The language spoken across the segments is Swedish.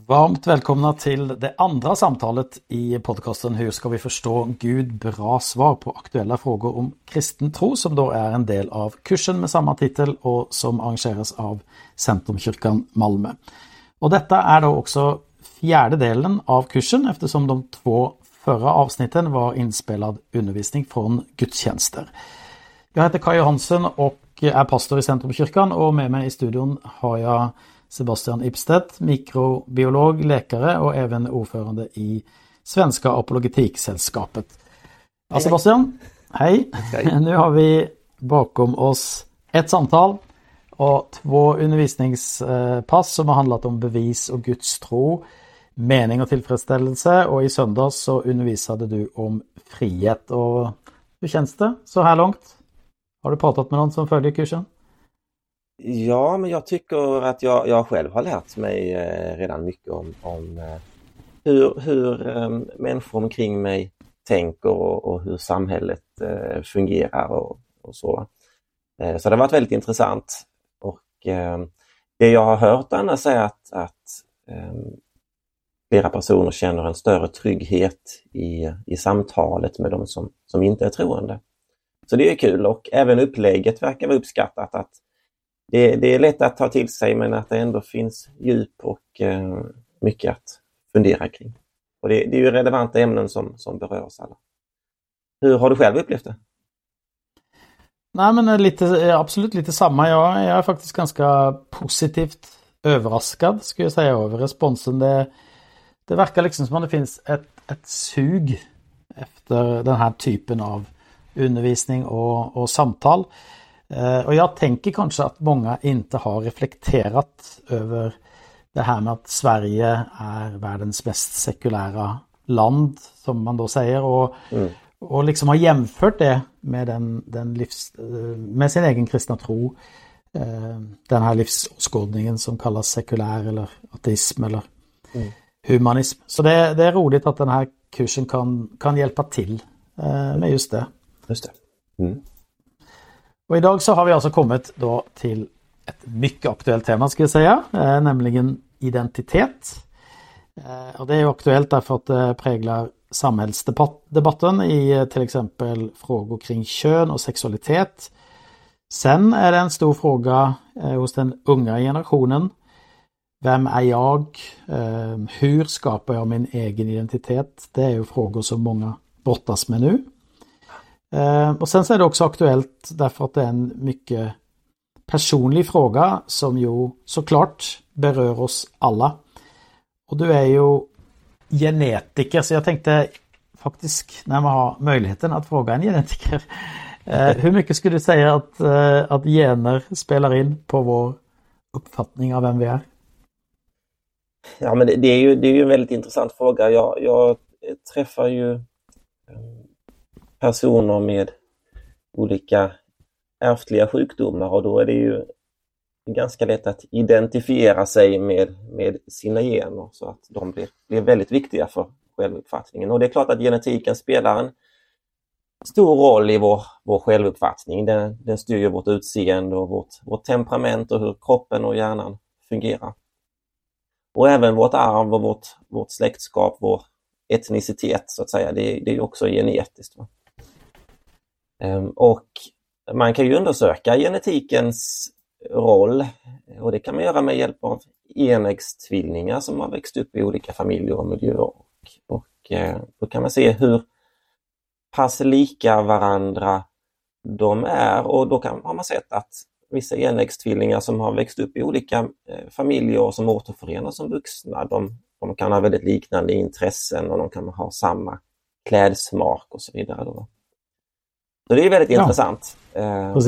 Varmt välkomna till det andra samtalet i podcasten Hur ska vi förstå Gud? Bra svar på aktuella frågor om kristen tro som då är en del av kursen med samma titel och som arrangeras av Centrumkyrkan Malmö. Och detta är då också fjärde delen av kursen eftersom de två förra avsnitten var inspelad undervisning från gudstjänster. Jag heter Kaj Johansen och är pastor i Centrumkyrkan och med mig i studion har jag Sebastian Ipstedt, mikrobiolog, läkare och även ordförande i Svenska Apologetiksällskapet. Ja, Sebastian, hej. hej! Nu har vi bakom oss ett samtal och två undervisningspass som har handlat om bevis och Guds tro, mening och tillfredsställelse och i söndags så undervisade du om frihet. Och hur känns det så här långt? Har du pratat med någon som följer kursen? Ja, men jag tycker att jag, jag själv har lärt mig eh, redan mycket om, om eh, hur, hur ehm, människor omkring mig tänker och, och hur samhället eh, fungerar och, och så. Så det har varit väldigt intressant. Och ehm, Det jag har hört annars är att, att ehm, flera personer känner en större trygghet i, i samtalet med de som, som inte är troende. Så det är kul och även upplägget verkar vara uppskattat. att det, det, är lätt att ta till sig men att det ändå finns djup och eh, mycket att fundera kring. Och det, det, är ju relevanta ämnen som, som berör oss alla. Hur har du själv upplevt det? Nej men lite, eh, absolut lite samma. Jag, jag är faktiskt ganska positivt överraskad skulle jag säga över responsen. Det, det verkar liksom som att det finns ett, ett sug efter den här typen av undervisning och, och samtal. Eh, och jag tänker kanske att många inte har reflekterat över det här med att Sverige är världens mest sekulära land som man då säger och, mm. och liksom har jämfört det med, den, den livs, eh, med sin egen kristna tro. Eh, den här livsåskådningen som kallas sekulär eller ateism eller mm. humanism. Så det, det, är roligt att den här kursen kan, kan hjälpa till med just det. Just det. Mm. Och idag så har vi alltså kommit då till ett mycket aktuellt tema ska jag säga, eh, nämligen identitet. Eh, och det är aktuellt därför att det präglar samhällsdebatten i eh, till exempel frågor kring kön och sexualitet. Sen är det en stor fråga eh, hos den unga generationen. Vem är jag? Eh, hur skapar jag min egen identitet? Det är ju frågor som många brottas med nu. Eh, och sen så är det också aktuellt därför att det är en mycket personlig fråga som ju såklart berör oss alla. Och du är ju genetiker så jag tänkte faktiskt när man har möjligheten att fråga en genetiker. Eh, hur mycket skulle du säga att, eh, att gener spelar in på vår uppfattning av vem vi är? Ja men det, det är, ju, det är ju en väldigt intressant fråga. Jag, jag träffar ju eh, personer med olika ärftliga sjukdomar och då är det ju ganska lätt att identifiera sig med, med sina gener så att de blir, blir väldigt viktiga för självuppfattningen. Och det är klart att genetiken spelar en stor roll i vår, vår självuppfattning. Den, den styr vårt utseende och vårt, vårt temperament och hur kroppen och hjärnan fungerar. Och även vårt arv och vårt, vårt släktskap, vår etnicitet så att säga, det, det är också genetiskt. Va? Ehm, och man kan ju undersöka genetikens roll och det kan man göra med hjälp av enäggstvillingar som har växt upp i olika familjer och miljöer. Och, och eh, då kan man se hur pass lika varandra de är och då kan, har man sett att vissa enäggstvillingar som har växt upp i olika eh, familjer och som återförenas som vuxna, de, de kan ha väldigt liknande intressen och de kan ha samma klädsmak och så vidare. Då. Så det är väldigt ja. intressant. Eh, och,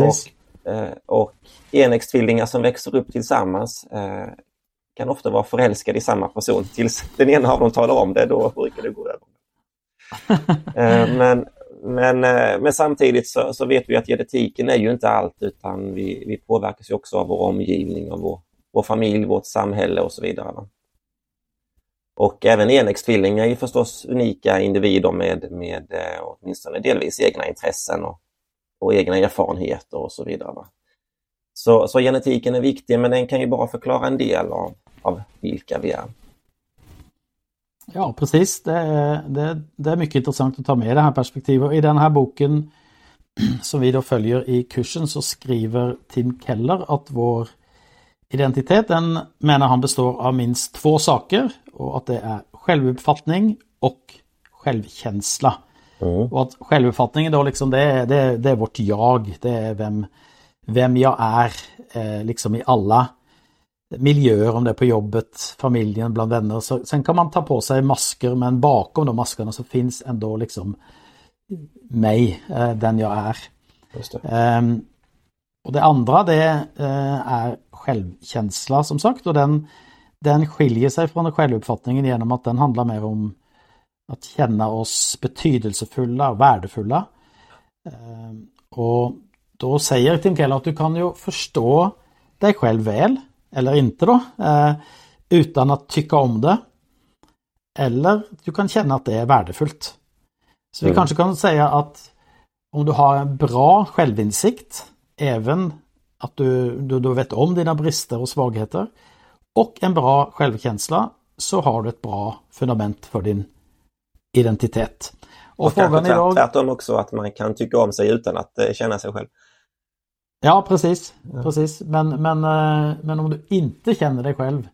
eh, och enäggstvillingar som växer upp tillsammans eh, kan ofta vara förälskade i samma person tills den ena av dem talar om det, då brukar det gå över. men, men, men samtidigt så, så, vet vi att genetiken är ju inte allt utan vi, vi påverkas också av vår omgivning, av vår, vår familj, vårt samhälle och så vidare. Va? Och även enäggstvillingar är ju förstås unika individer med, med eh, åtminstone delvis egna intressen och, och egna erfarenheter och så vidare. Va? Så, så genetiken är viktig men den kan ju bara förklara en del av, av vilka vi är. Ja, precis. Det är, det, det är mycket intressant att ta med det här perspektivet. I den här boken som vi då följer i kursen så skriver Tim Keller att vår identitet, den menar han består av minst två saker och att det är självuppfattning och självkänsla. Mm. Och att självuppfattningen då liksom det är, det, är, det är vårt jag, det är vem, vem jag är eh, liksom i alla miljöer, om det är på jobbet, familjen, bland vänner. Så, sen kan man ta på sig masker men bakom de maskerna så finns ändå liksom mig, eh, den jag är. Det. Um, och det andra det uh, är självkänsla som sagt och den, den skiljer sig från självuppfattningen genom att den handlar mer om att känna oss betydelsefulla och värdefulla. Um, och då säger Tim Keller att du kan ju förstå dig själv väl eller inte då, eh, utan att tycka om det. Eller du kan känna att det är värdefullt. Så vi mm. kanske kan säga att om du har en bra självinsikt, även att du, du, du vet om dina brister och svagheter och en bra självkänsla så har du ett bra fundament för din identitet. Och, och frågan idag... tvärtom också att man kan tycka om sig utan att uh, känna sig själv. Ja precis, precis. Men, men, uh, men om du inte känner dig själv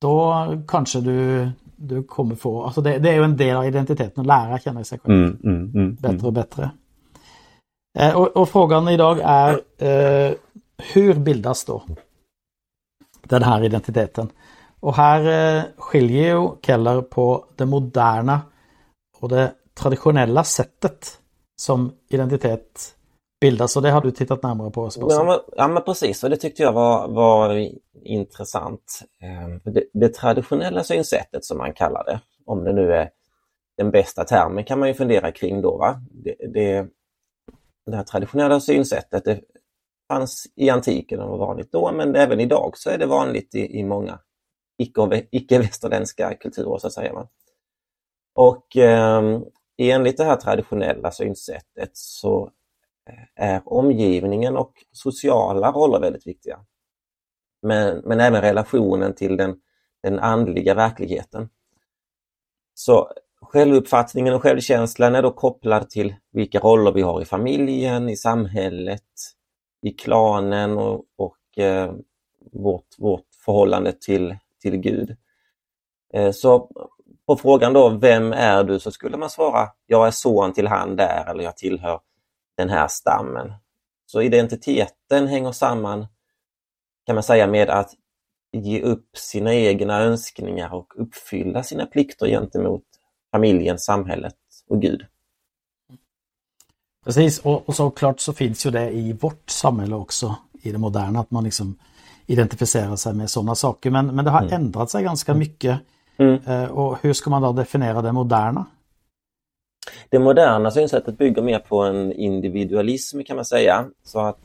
då kanske du, du kommer få, alltså det, det är ju en del av identiteten att lära känna sig själv mm, mm, mm, bättre och bättre. Eh, och, och, frågan idag är eh, hur bildas då den här identiteten? Och här eh, skiljer ju Keller på det moderna och det traditionella sättet som identitet bildas och det har du tittat närmare på. Ja men, ja men, precis och det tyckte jag var, var intressant. Ehm, det, det, traditionella synsättet som man kallar det, om det nu är den bästa termen kan man ju fundera kring då. Va? Det, det, det här traditionella synsättet det fanns i antiken och var vanligt då men även idag så är det vanligt i, i många icke-västerländska kulturer så att säga. Och eh, enligt det här traditionella synsättet så eh, är omgivningen och sociala roller väldigt viktiga. Men, men även relationen till den, den andliga verkligheten. Så självuppfattningen och självkänslan är då kopplad till vilka roller vi har i familjen, i samhället, i klanen och, och eh, vårt, vårt förhållande till, till Gud. Eh, så på frågan då, vem är du? Så skulle man svara, jag är son till han där eller jag tillhör den här stammen. Så identiteten hänger samman kan man säga med att ge upp sina egna önskningar och uppfylla sina plikter gentemot familjen, samhället och Gud. Precis, och, och såklart så finns ju det i vårt samhälle också, i det moderna, att man liksom identifierar sig med sådana saker. Men, men det har mm. ändrat sig ganska mycket. Mm. Eh, och hur ska man då definiera det moderna? Det moderna synsättet bygger mer på en individualism kan man säga. Så att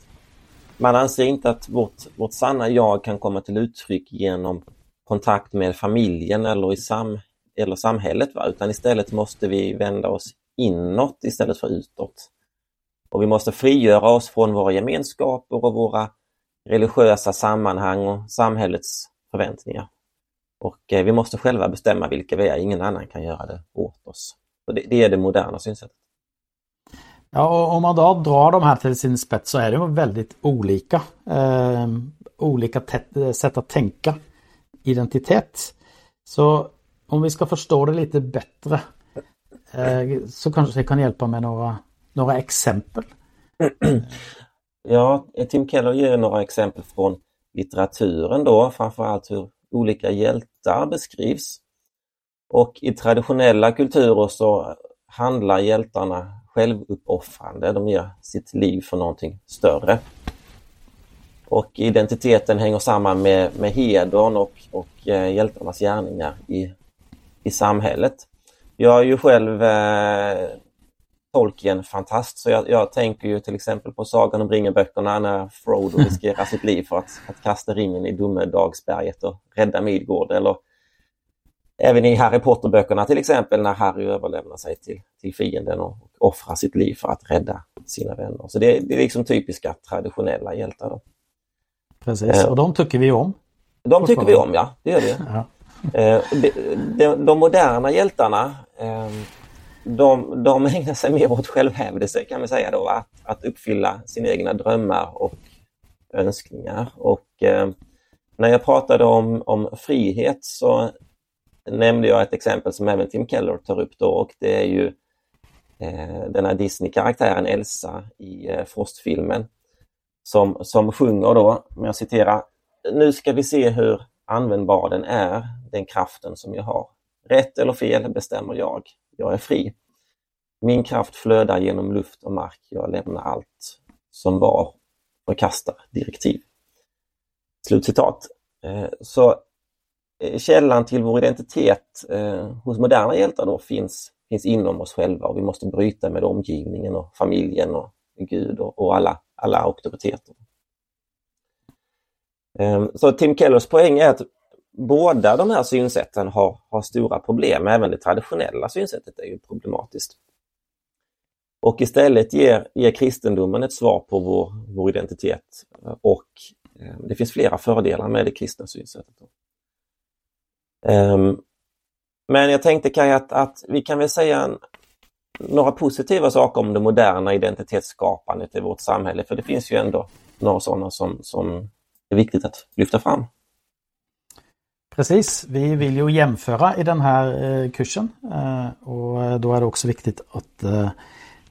man anser inte att vårt, vårt sanna jag kan komma till uttryck genom kontakt med familjen eller i sam, eller samhället, va? utan istället måste vi vända oss inåt istället för utåt. Och vi måste frigöra oss från våra gemenskaper och våra religiösa sammanhang och samhällets förväntningar. Och eh, vi måste själva bestämma vilka vi är, ingen annan kan göra det åt oss. Det, det är det moderna synsättet. Ja, och om man då drar de här till sin spets så är det väldigt olika. Eh, olika sätt att tänka identitet. Så om vi ska förstå det lite bättre eh, så kanske det kan hjälpa med några, några exempel. Ja, Tim Keller ger några exempel från litteraturen då, framförallt hur olika hjältar beskrivs. Och i traditionella kulturer så handlar hjältarna självuppoffrande, de ger sitt liv för någonting större. Och identiteten hänger samman med, med hedern och, och eh, hjältarnas gärningar i, i samhället. Jag är ju själv eh, Tolkien-fantast så jag, jag, tänker ju till exempel på Sagan om ringen-böckerna när Frodo riskerar sitt liv för att, att kasta ringen i Domedagsberget och rädda Midgård eller Även i Harry Potter-böckerna till exempel när Harry överlämnar sig till, till fienden och offrar sitt liv för att rädda sina vänner. Så det, det är liksom typiska traditionella hjältar. Då. Precis, och de tycker vi om. De tycker vi om, ja. Det gör vi. Ja. Eh, de, de, de, moderna hjältarna eh, de, de ägnar sig mer åt självhävdelse kan vi säga då, att, att uppfylla sina egna drömmar och önskningar. Och eh, när jag pratade om, om frihet så nämnde jag ett exempel som även Tim Keller tar upp då och det är ju eh, den här Disney-karaktären Elsa i eh, Frostfilmen som, som sjunger då, om jag citerar, Nu ska vi se hur användbar den är, den kraften som jag har. Rätt eller fel bestämmer jag. Jag är fri. Min kraft flödar genom luft och mark. Jag lämnar allt som var förkastar direktiv. Slutcitat. Eh, så eh, källan till vår identitet eh, hos moderna hjältar då finns, finns inom oss själva och vi måste bryta med omgivningen och familjen och Gud och, och alla, alla auktoriteter. Så Tim Kellers poäng är att båda de här synsätten har, har stora problem. Även det traditionella synsättet är ju problematiskt. Och istället ger, ger kristendomen ett svar på vår, vår identitet och eh, det finns flera fördelar med det kristna synsättet. Um, men jag tänkte Kaj att, att vi kan väl säga en, några positiva saker om det moderna identitetsskapandet i vårt samhälle, för det finns ju ändå några sådana som, som är viktigt att lyfta fram. Precis, vi vill ju jämföra i den här eh, kursen eh, och eh, då är det också viktigt att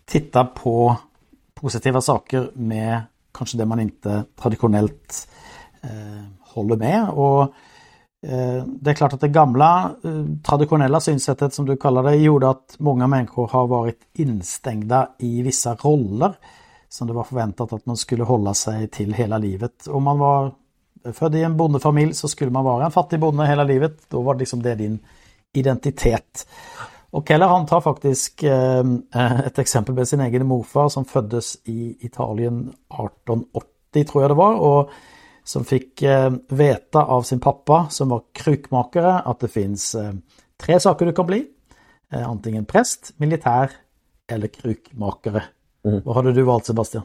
titta på positiva saker med kanske det man inte traditionellt håller med. Och Det är klart att det gamla traditionella synsättet som du kallar det gjorde att många människor har varit instängda i vissa roller som det var förväntat att man skulle hålla sig till hela livet. Och man var född i en bondefamilj så skulle man vara en fattig bonde hela livet. Då var det liksom det din identitet. Och Keller han tar faktiskt eh, ett exempel med sin egen morfar som föddes i Italien 1880 tror jag det var och som fick eh, veta av sin pappa som var krukmakare att det finns eh, tre saker du kan bli. Antingen präst, militär eller krukmakare. Mm. Vad hade du valt Sebastian?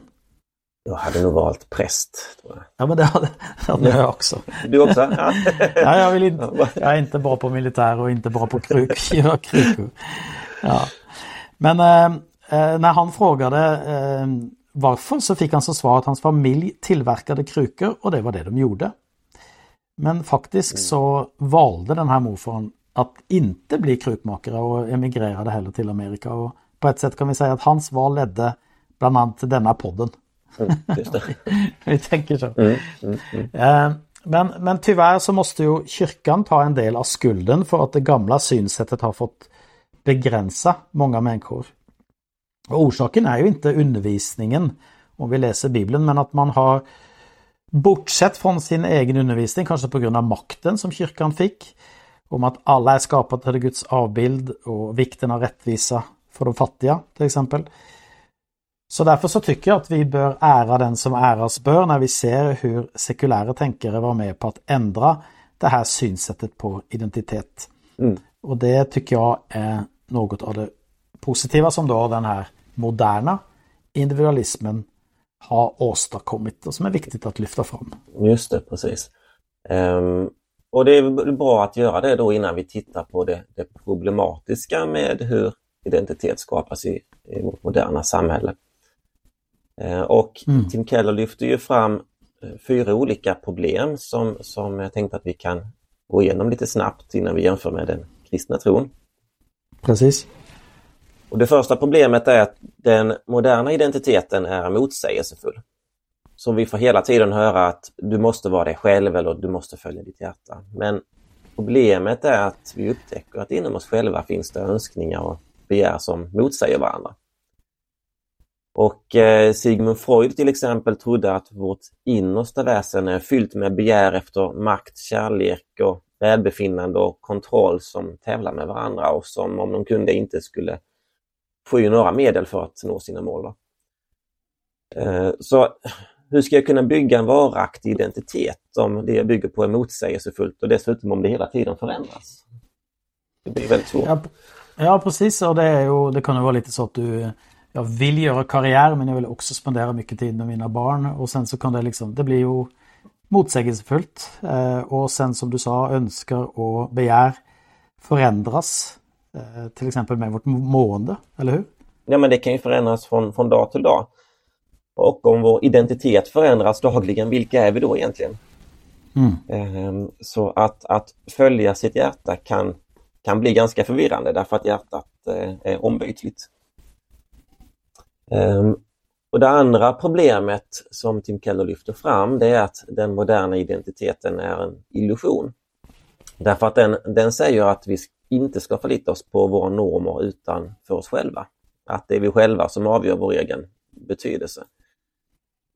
Jag hade nog valt präst. Ja men det hade, hade jag också. Du också? Ja. ja, jag, vill inte, jag är inte bra på militär och inte bra på kruk. Ja. Men eh, eh, när han frågade eh, varför så fick han som svar att hans familj tillverkade krukor och det var det de gjorde. Men faktiskt mm. så valde den här morfaren att inte bli krukmakare och emigrerade heller till Amerika. Och på ett sätt kan vi säga att hans val ledde bland annat till denna podden. Mm, Vi tänker så. Eh, men, men tyvärr så måste ju kyrkan ta en del av skulden för att det gamla synsättet har fått begränsa många människor. Och orsaken är ju inte undervisningen om vi läser Bibeln men att man har bortsett från sin egen undervisning, kanske på grund av makten som kyrkan fick. Om att alla är skapade till Guds avbild och vikten av rättvisa för de fattiga till exempel. Så därför så tycker jag att vi bör ära den som äras bör när vi ser hur sekulära tänkare var med på att ändra det här synsättet på identitet. Mm. Och det tycker jag är något av det positiva som då den här moderna individualismen har åstadkommit och som är viktigt att lyfta fram. Just det, precis. Um, och det är bra att göra det då innan vi tittar på det, det problematiska med hur identitet skapas i, i vårt moderna samhälle. Eh, och mm. Tim Keller lyfter ju fram eh, fyra olika problem som, som jag tänkte att vi kan gå igenom lite snabbt innan vi jämför med den kristna tron. Precis. Och Det första problemet är att den moderna identiteten är motsägelsefull. Så vi får hela tiden höra att du måste vara dig själv eller du måste följa ditt hjärta. Men problemet är att vi upptäcker att inom oss själva finns det önskningar och begär som motsäger varandra. Och eh, Sigmund Freud till exempel trodde att vårt innersta väsen är fyllt med begär efter makt, kärlek och välbefinnande och kontroll som tävlar med varandra och som om de kunde inte skulle få ju några medel för att nå sina mål. Eh, så hur ska jag kunna bygga en varaktig identitet om det jag bygger på är motsägelsefullt och dessutom om det hela tiden förändras? Det blir väldigt svårt. Ja, ja precis och det, är det kan ju vara lite så att du jag vill göra karriär men jag vill också spendera mycket tid med mina barn och sen så kan det liksom, det blir ju motsägelsefullt eh, och sen som du sa önskar och begär förändras. Eh, till exempel med vårt mående, eller hur? Ja men det kan ju förändras från, från dag till dag. Och om vår identitet förändras dagligen, vilka är vi då egentligen? Mm. Ehm, så att, att följa sitt hjärta kan, kan bli ganska förvirrande därför att hjärtat eh, är ombytligt. Ehm, och det andra problemet som Tim Keller lyfter fram det är att den moderna identiteten är en illusion. Därför att den, den säger att vi inte ska förlita oss på våra normer utan för oss själva. Att det är vi själva som avgör vår egen betydelse.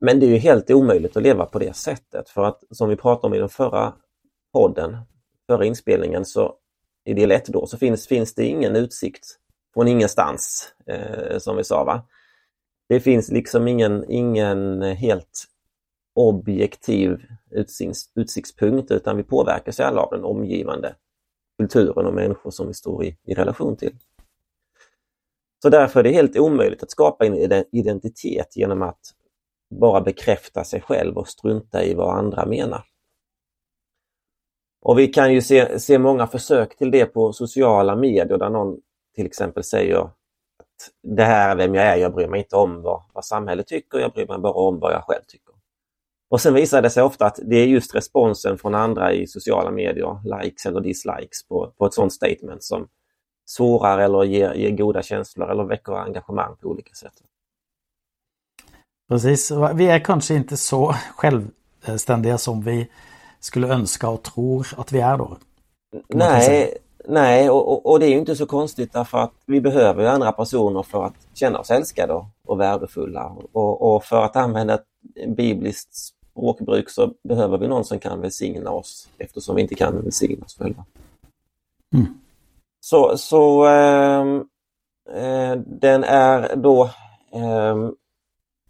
Men det är ju helt omöjligt att leva på det sättet för att som vi pratade om i den förra podden, förra inspelningen, så i del 1 då så finns, finns det ingen utsikt från ingenstans eh, som vi sa. va det finns liksom ingen, ingen helt objektiv utsikts, utsiktspunkt utan vi påverkas alla av den omgivande kulturen och människor som vi står i, i relation till. Så därför är det helt omöjligt att skapa en identitet genom att bara bekräfta sig själv och strunta i vad andra menar. Och vi kan ju se, se många försök till det på sociala medier där någon till exempel säger det här är vem jag är, jag bryr mig inte om vad, vad samhället tycker, jag bryr mig bara om vad jag själv tycker. Och sen visar det sig ofta att det är just responsen från andra i sociala medier, likes eller dislikes på, på ett sådant statement som sårar eller ger, ger goda känslor eller väcker engagemang på olika sätt. Precis, vi är kanske inte så självständiga som vi skulle önska och tror att vi är då. Nej, Nej, och, och, det är ju inte så konstigt därför att vi behöver andra personer för att känna oss älskade och, värdefulla. Och, och, för att använda ett bibliskt språkbruk så behöver vi någon som kan välsigna oss eftersom vi inte kan välsigna oss själva. Mm. Så, så äh, äh, den är då äh,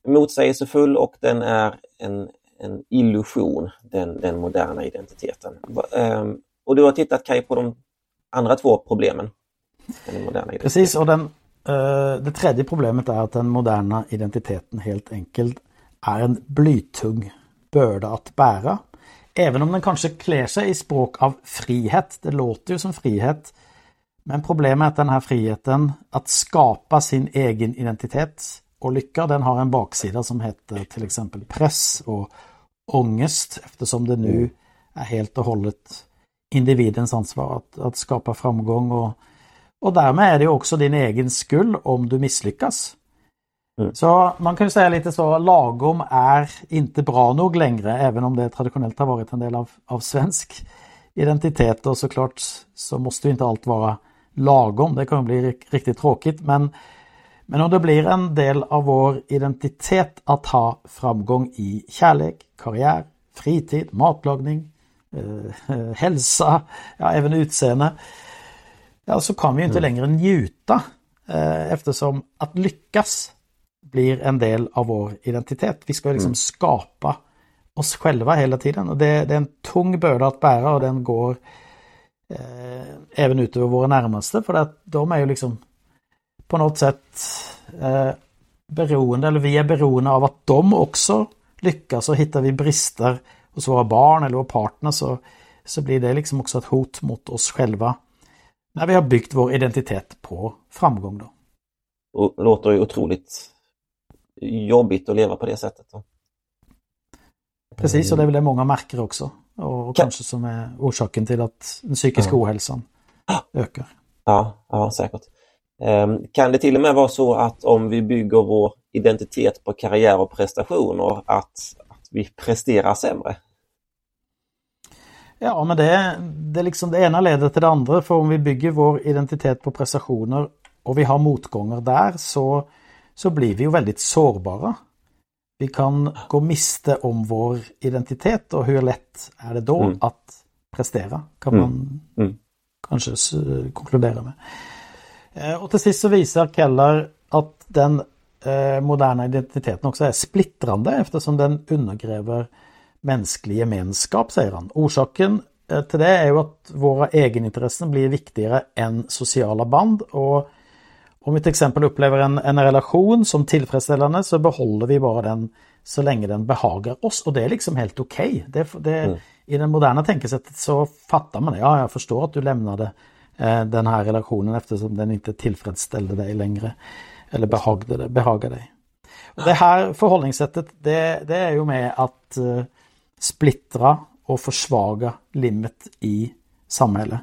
motsägelsefull och den är en, en illusion, den, den moderna identiteten. Ehm, och du har tittat Kaj på de andra två problemen. Precis, och den, uh, det tredje problemet är att den moderna identiteten helt enkelt är en blytung börda att bära. Även om den kanske klär sig i språk av frihet, det låter ju som frihet. Men problemet är att den här friheten att skapa sin egen identitet och lycka, den har en baksida som heter till exempel press och ångest eftersom det nu är helt och hållet individens ansvar att, att skapa framgång och, och därmed är det också din egen skull om du misslyckas. Mm. Så man kan säga lite så, lagom är inte bra nog längre även om det traditionellt har varit en del av, av svensk identitet och såklart så måste inte allt vara lagom. Det kan bli riktigt tråkigt men, men om det blir en del av vår identitet att ha framgång i kärlek, karriär, fritid, matlagning, hälsa, ja, även utseende. Ja, så kan vi inte mm. längre njuta eh, eftersom att lyckas blir en del av vår identitet. Vi ska liksom mm. skapa oss själva hela tiden och det, det, är en tung börda att bära och den går eh, även ut över våra närmaste för att de är ju liksom på något sätt eh, beroende, eller vi är beroende av att de också lyckas och hittar vi brister hos våra barn eller vår partner så, så blir det liksom också ett hot mot oss själva. När vi har byggt vår identitet på framgång då. Och låter ju otroligt jobbigt att leva på det sättet. Då. Precis, och det är väl det många märker också. Och kan... kanske som är orsaken till att den psykiska ja. ohälsan ökar. Ja, ja säkert. Ehm, kan det till och med vara så att om vi bygger vår identitet på karriär och prestationer att, att vi presterar sämre? Ja, men det, det, liksom det ena leder till det andra. För om vi bygger vår identitet på prestationer och vi har motgångar där så, så blir vi ju väldigt sårbara. Vi kan gå miste om vår identitet och hur lätt är det då mm. att prestera? Kan mm. man mm. kanske konkludera med. Eh, och till sist så visar Keller att den eh, moderna identiteten också är splittrande eftersom den undergräver mänsklig gemenskap, säger han. Orsaken eh, till det är ju att våra egenintressen blir viktigare än sociala band och, om vi till exempel upplever en, en relation som tillfredsställande så behåller vi bara den så länge den behagar oss och det är liksom helt okej. Okay. Det, det, mm. I det moderna tänkesättet så fattar man det. Ja, jag förstår att du lämnade eh, den här relationen eftersom den inte tillfredsställde dig längre. Eller behagade, behagade dig. Det här förhållningssättet det, det är ju med att eh, splittra och försvaga limmet i samhället.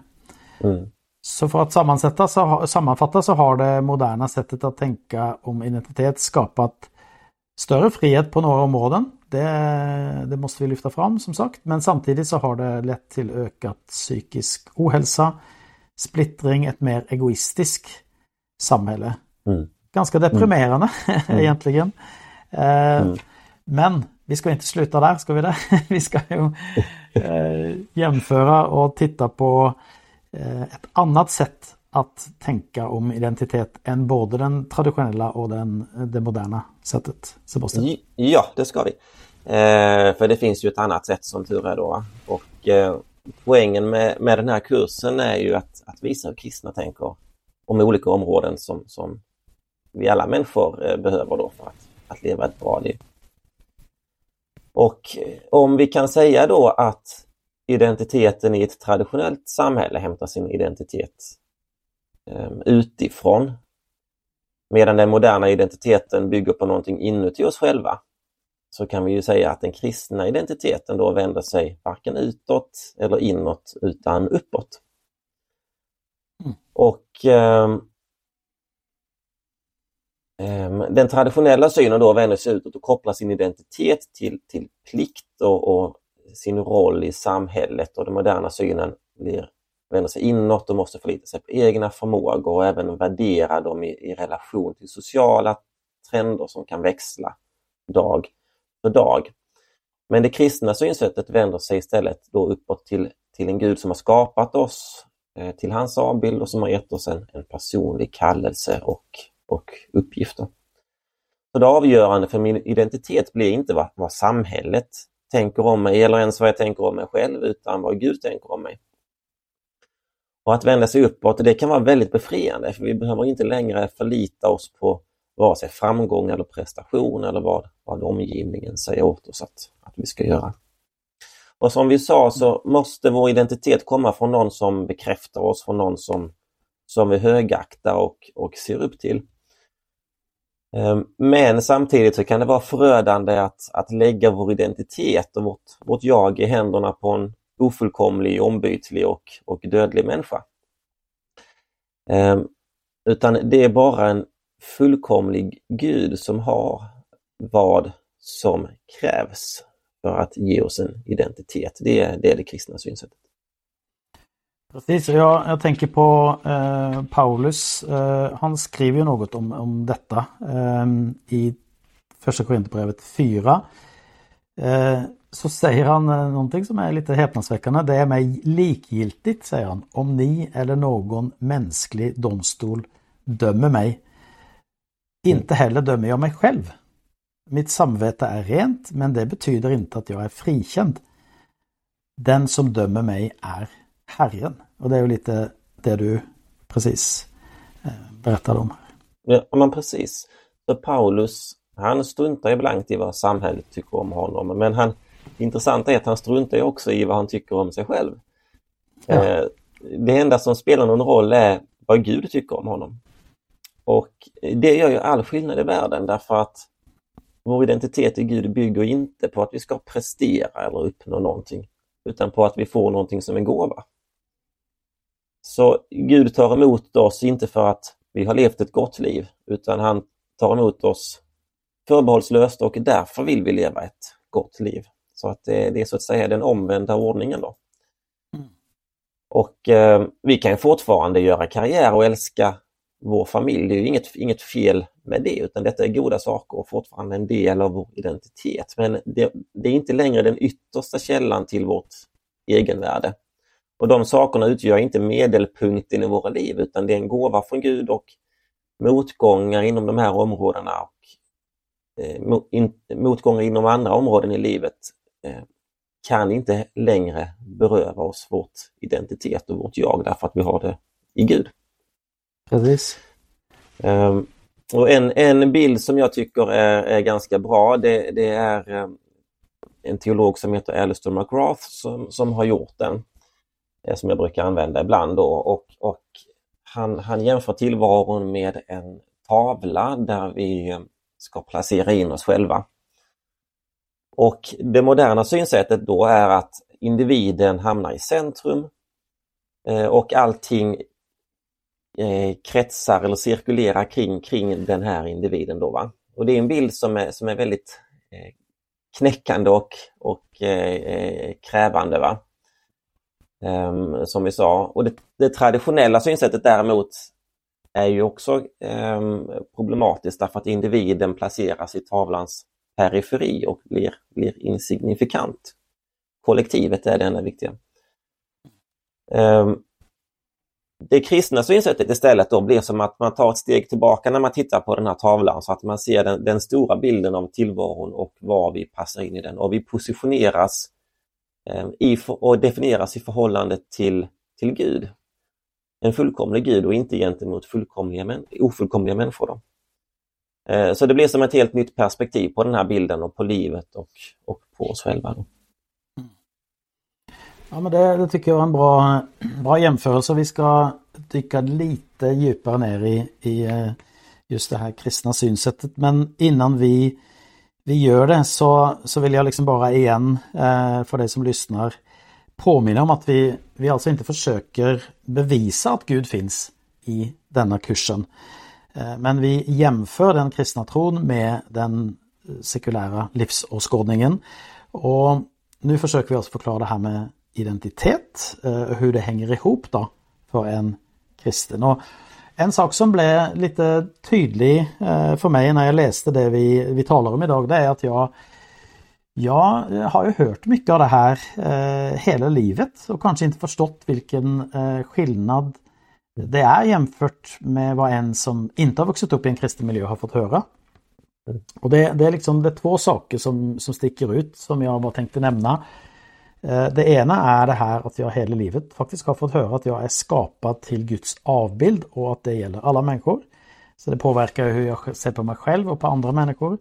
Mm. Så för att sammansätta, så, sammanfatta så har det moderna sättet att tänka om identitet skapat större frihet på några områden. Det, det, måste vi lyfta fram som sagt. Men samtidigt så har det lett till ökat psykisk ohälsa, splittring, ett mer egoistiskt samhälle. Mm. Ganska deprimerande mm. egentligen. Eh, mm. Men vi ska inte sluta där, ska vi det? vi ska ju eh, jämföra och titta på eh, ett annat sätt att tänka om identitet än både den traditionella och den, det moderna sättet. Sebastian. Ja, det ska vi. Eh, för det finns ju ett annat sätt som tur är då. Och eh, poängen med, med den här kursen är ju att, att visa hur kristna tänker om olika områden som, som vi alla människor eh, behöver då för att, att leva ett bra liv. Och eh, om vi kan säga då att identiteten i ett traditionellt samhälle hämtar sin identitet um, utifrån medan den moderna identiteten bygger på någonting inuti oss själva så kan vi ju säga att den kristna identiteten då vänder sig varken utåt eller inåt utan uppåt. Mm. Och um, Ehm, den traditionella synen då vänder sig utåt och kopplar sin identitet till, till plikt och, och sin roll i samhället och den moderna synen blir, vänder sig inåt och måste förlita sig på egna förmågor och även värdera dem i, i relation till sociala trender som kan växla dag för dag. Men det kristna synsättet vänder sig istället då uppåt till, till en Gud som har skapat oss eh, till hans avbild och som har gett oss en, en personlig kallelse och, och uppgifter. Så det avgörande för min identitet blir inte vad, vad samhället tänker om mig eller ens vad jag tänker om mig själv utan vad Gud tänker om mig. Och att vända sig uppåt, det kan vara väldigt befriande för vi behöver inte längre förlita oss på vare sig framgång eller prestation eller vad, vad omgivningen säger åt oss att, att vi ska göra. Och som vi sa så måste vår identitet komma från någon som bekräftar oss, från någon som, som vi högaktar och, och ser upp till. Ehm, men samtidigt så kan det vara förödande att, att lägga vår identitet och vårt, vårt jag i händerna på en ofullkomlig, ombytlig och, och dödlig människa. Ehm, utan det är bara en fullkomlig Gud som har vad som krävs för att ge oss en identitet. Det är det, är det kristna synsättet. Precis, jag, jag tänker på eh, Paulus. Eh, han skriver ju något om, om detta eh, i Första Korinthierbrevet 4. Eh, så säger han eh, någonting som är lite häpnadsväckande. Det är mig likgiltigt, säger han, om ni eller någon mänsklig domstol dömer mig. Inte heller dömer jag mig själv. Mitt samvete är rent, men det betyder inte att jag är frikänd. Den som dömer mig är Herren. Och det är ju lite det du precis eh, berättade om. Ja, men precis. Så Paulus, han struntar blankt i vad samhället tycker om honom. Men han, det intressanta är att han struntar också i vad han tycker om sig själv. Ja. Eh, det enda som spelar någon roll är vad Gud tycker om honom. Och det gör ju all skillnad i världen därför att vår identitet i Gud bygger inte på att vi ska prestera eller uppnå någonting utan på att vi får någonting som en gåva. Så Gud tar emot oss inte för att vi har levt ett gott liv utan han tar emot oss förbehållslöst och därför vill vi leva ett gott liv. Så att det, det är så att säga den omvända ordningen då. Mm. Och eh, vi kan fortfarande göra karriär och älska vår familj. Det är inget, inget fel med det utan detta är goda saker och fortfarande en del av vår identitet. Men det, det är inte längre den yttersta källan till vårt egenvärde. Och de sakerna utgör inte medelpunkten i våra liv utan det är en gåva från Gud och motgångar inom de här områdena och eh, motgångar inom andra områden i livet eh, kan inte längre beröva oss vårt identitet och vårt jag därför att vi har det i Gud. Precis. Um, och en, en bild som jag tycker är, är ganska bra det, det är um, en teolog som heter Alistair McGrath som, som har gjort den. Eh, som jag brukar använda ibland då och, och han, han jämför tillvaron med en tavla där vi eh, ska placera in oss själva. Och det moderna synsättet då är att individen hamnar i centrum eh, och allting kretsar eller cirkulerar kring, kring den här individen. Då, va? Och Det är en bild som är, som är väldigt knäckande och, och krävande. Va? Um, som vi sa. Och det, det, traditionella synsättet däremot är ju också um, problematiskt därför att individen placeras i tavlans periferi och blir, blir insignifikant. Kollektivet är det enda viktiga. Um, det kristna synsättet istället då blir som att man tar ett steg tillbaka när man tittar på den här tavlan så att man ser den, den stora bilden av tillvaron och var vi passar in i den och vi positioneras Eh, i, och definieras i förhållande till, till Gud. En fullkomlig Gud och inte gentemot fullkomliga, ofullkomliga människor. Då. Eh, så det blir som ett helt nytt perspektiv på den här bilden och på livet och, och på oss själva. Då. Ja men det, det, tycker jag är en bra, bra jämförelse. Vi ska dyka lite djupare ner i, i eh, just det här kristna synsättet. Men innan vi, vi gör det så, så vill jag liksom bara igen eh, för dig som lyssnar påminna om att vi, vi alltså inte försöker bevisa att Gud finns i denna kursen. Eh, men vi jämför den kristna tron med den eh, sekulära livsåskådningen. Och nu försöker vi också förklara det här med identitet, eh, hur det hänger ihop då för en kristen. Och en sak som blev lite tydlig eh, för mig när jag läste det vi, vi talar om idag, det är att jag jag har ju hört mycket av det här eh, hela livet och kanske inte förstått vilken eh, skillnad det är jämfört med vad en som inte har vuxit upp i en kristen miljö har fått höra. Och det, det är liksom det är två saker som, som sticker ut som jag bara tänkte nämna. Eh, det ena är det här att jag hela livet faktiskt har fått höra att jag är skapad till Guds avbild och att det gäller alla människor. Så det påverkar hur jag ser på mig själv och på andra människor.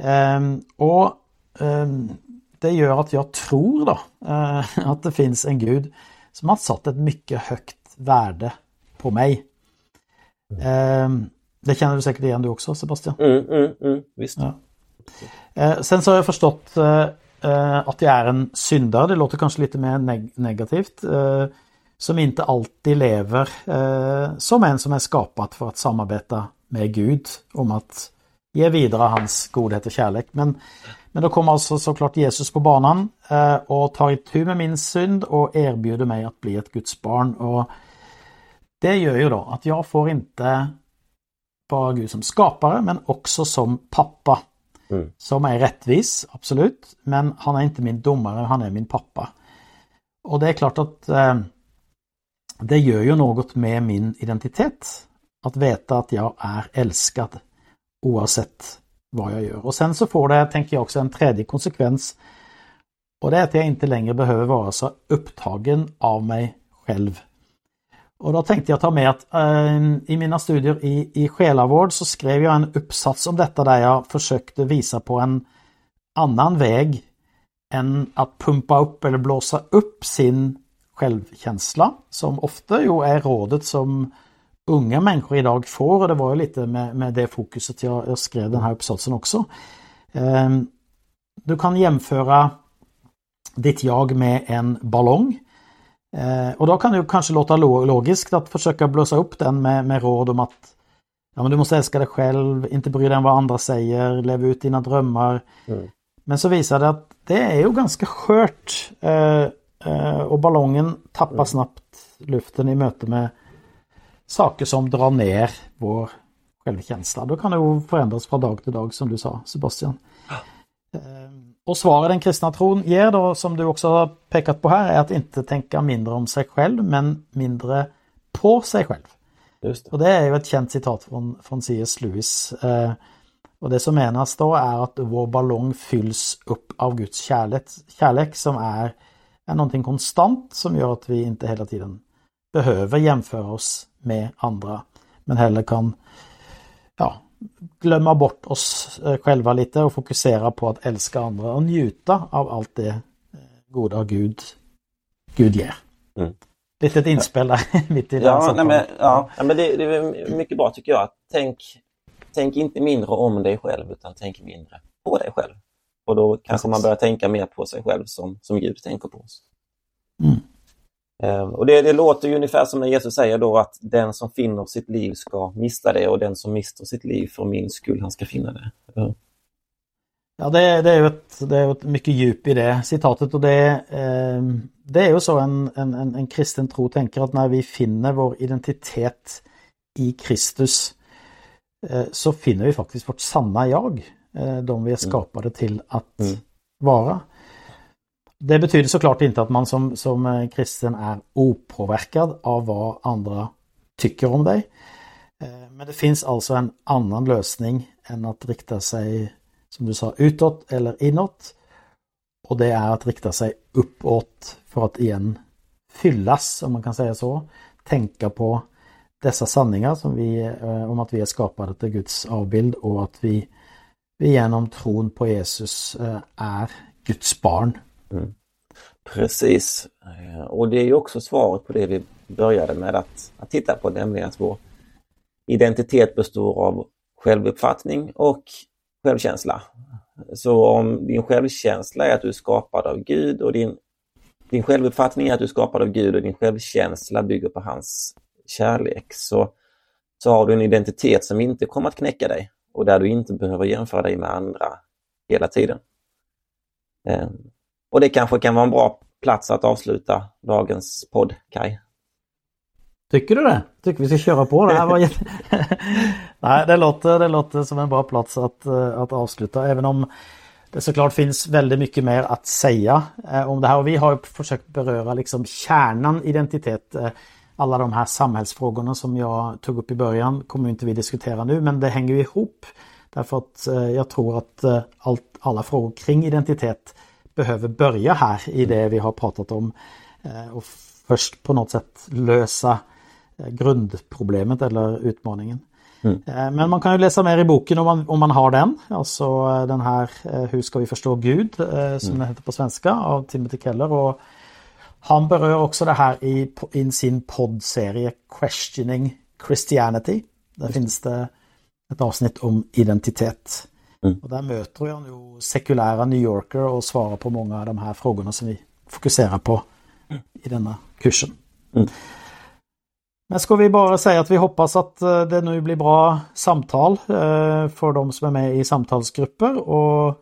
Ehm, och ehm, det gör att jag tror då eh, att det finns en Gud som har satt ett mycket högt värde på mig. Ehm, det känner du säkert igen du också Sebastian? Mm, mm, mm, visst. Ja. Eh, sen så har jag förstått Eh, att jag är en syndare, det låter kanske lite mer neg negativt. Eh, som inte alltid lever eh, som en som är skapad för att samarbeta med Gud om att ge vidare hans godhet och kärlek. Men, men då kommer alltså såklart Jesus på banan och tar itu med min synd och erbjuder mig att bli ett Guds barn. Och det gör ju då att jag får inte bara Gud som skapare men också som pappa Mm. Som är rättvis, absolut. Men han är inte min domare, han är min pappa. Och det är klart att eh, det gör ju något med min identitet. Att veta att jag är älskad oavsett vad jag gör. Och sen så får det, tänker jag också, en tredje konsekvens. Och det är att jag inte längre behöver vara så upptagen av mig själv och då tänkte jag ta med att äh, i mina studier i, i själavård så skrev jag en uppsats om detta där jag försökte visa på en annan väg än att pumpa upp eller blåsa upp sin självkänsla som ofta ju är rådet som unga människor idag får och det var ju lite med, med det fokuset jag, jag skrev den här uppsatsen också. Eh, du kan jämföra ditt jag med en ballong Eh, och då kan det kanske låta logiskt att försöka blåsa upp den med, med råd om att ja, men du måste älska dig själv, inte bry dig om vad andra säger, leva ut dina drömmar. Mm. Men så visar det att det är ju ganska skört eh, eh, och ballongen tappar mm. snabbt luften i möte med saker som drar ner vår självkänsla. Då kan det ju förändras från dag till dag som du sa Sebastian. Och svaret den kristna tron ger då, som du också har pekat på här, är att inte tänka mindre om sig själv, men mindre på sig själv. Det. Och det är ju ett känt citat från, från C.S. Lewis. Eh, och det som menas då är att vår ballong fylls upp av Guds kärlek, kärlek som är, är någonting konstant som gör att vi inte hela tiden behöver jämföra oss med andra. Men heller kan ja, glömma bort oss eh, själva lite och fokusera på att älska andra och njuta av allt det goda Gud, Gud ger. Mm. Litet inspel där mitt i ja, nej, men, ja, men det, det, är mycket bra tycker jag. Tänk, tänk inte mindre om dig själv utan tänk mindre på dig själv. Och då kanske Precis. man börjar tänka mer på sig själv som, som Gud tänker på oss. Mm. Um, och det, det, låter ju ungefär som när Jesus säger då att den som finner sitt liv ska mista det och den som mister sitt liv för min skull, han ska finna det. Uh. Ja, det, det, är ju ett, det är ett mycket djup i det citatet och det, eh, det är ju så en, en, en, kristen tro tänker att när vi finner vår identitet i Kristus eh, så finner vi faktiskt vårt sanna jag, eh, de vi är mm. skapade till att mm. vara. Det betyder såklart inte att man som, som eh, kristen är opåverkad av vad andra tycker om dig. Eh, men det finns alltså en annan lösning än att rikta sig som du sa, utåt eller inåt. Och det är att rikta sig uppåt för att igen fyllas, om man kan säga så. Tänka på dessa sanningar som vi, eh, om att vi är skapade till Guds avbild och att vi, vi genom tron på Jesus är Guds barn. Mm. Precis. Eh, och det är ju också svaret på det vi började med att, att titta på, nämligen att vår identitet består av självuppfattning och självkänsla. Så om din självkänsla är att du är skapad av Gud och din, din självuppfattning är att du är skapad av Gud och din självkänsla bygger på hans kärlek så, så har du en identitet som inte kommer att knäcka dig och där du inte behöver jämföra dig med andra hela tiden. Eh, och det kanske kan vara en bra plats att avsluta dagens podd, Kai. Tycker du det? Tycker vi ska köra på det här var jätte... Nej, det låter, det låter som en bra plats att, eh, att avsluta även om det såklart finns väldigt mycket mer att säga eh, om det här och vi har försökt beröra liksom kärnan identitet. Eh, alla de här samhällsfrågorna som jag tog upp i början kommer inte vi diskutera nu men det hänger ihop. Därför att eh, jag tror att eh, allt, alla frågor kring identitet behöver börja här i det vi har pratat om. Och först på något sätt lösa Eh, grundproblemet eller utmaningen. Mm. Eh, men man kan ju läsa mer i boken om man, om man har den. Alltså eh, den här Hur ska vi förstå Gud som mm. den heter på svenska av Timothy Keller. Och han berör också det här i, i sin poddserie Questioning Christianity. Där mm. finns det ett avsnitt om identitet. Mm. Och där möter jag nu sekulära New Yorker och svarar på många av de här frågorna som vi fokuserar på mm. i denna kursen. Mm. Men ska vi bara säga att vi hoppas att eh, det nu blir bra samtal eh, för de som är med i samtalsgrupper och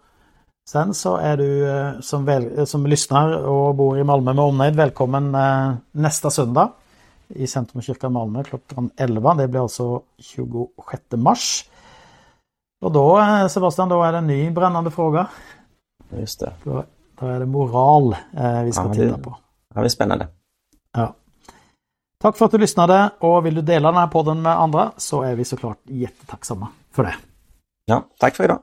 sen så är du eh, som, väl, som lyssnar och bor i Malmö med omnejd välkommen nästa söndag i Centrumkyrkan Malmö klockan 11. Det blir alltså 26 mars. Och då Sebastian, då är det en ny brännande fråga. Just det. Då, då är det moral vi ska ja, titta på. Ja, det är spännande. Ja. Tack för att du lyssnade och vill du dela den här podden med andra så är vi såklart jättetacksamma för det. Ja, tack för idag.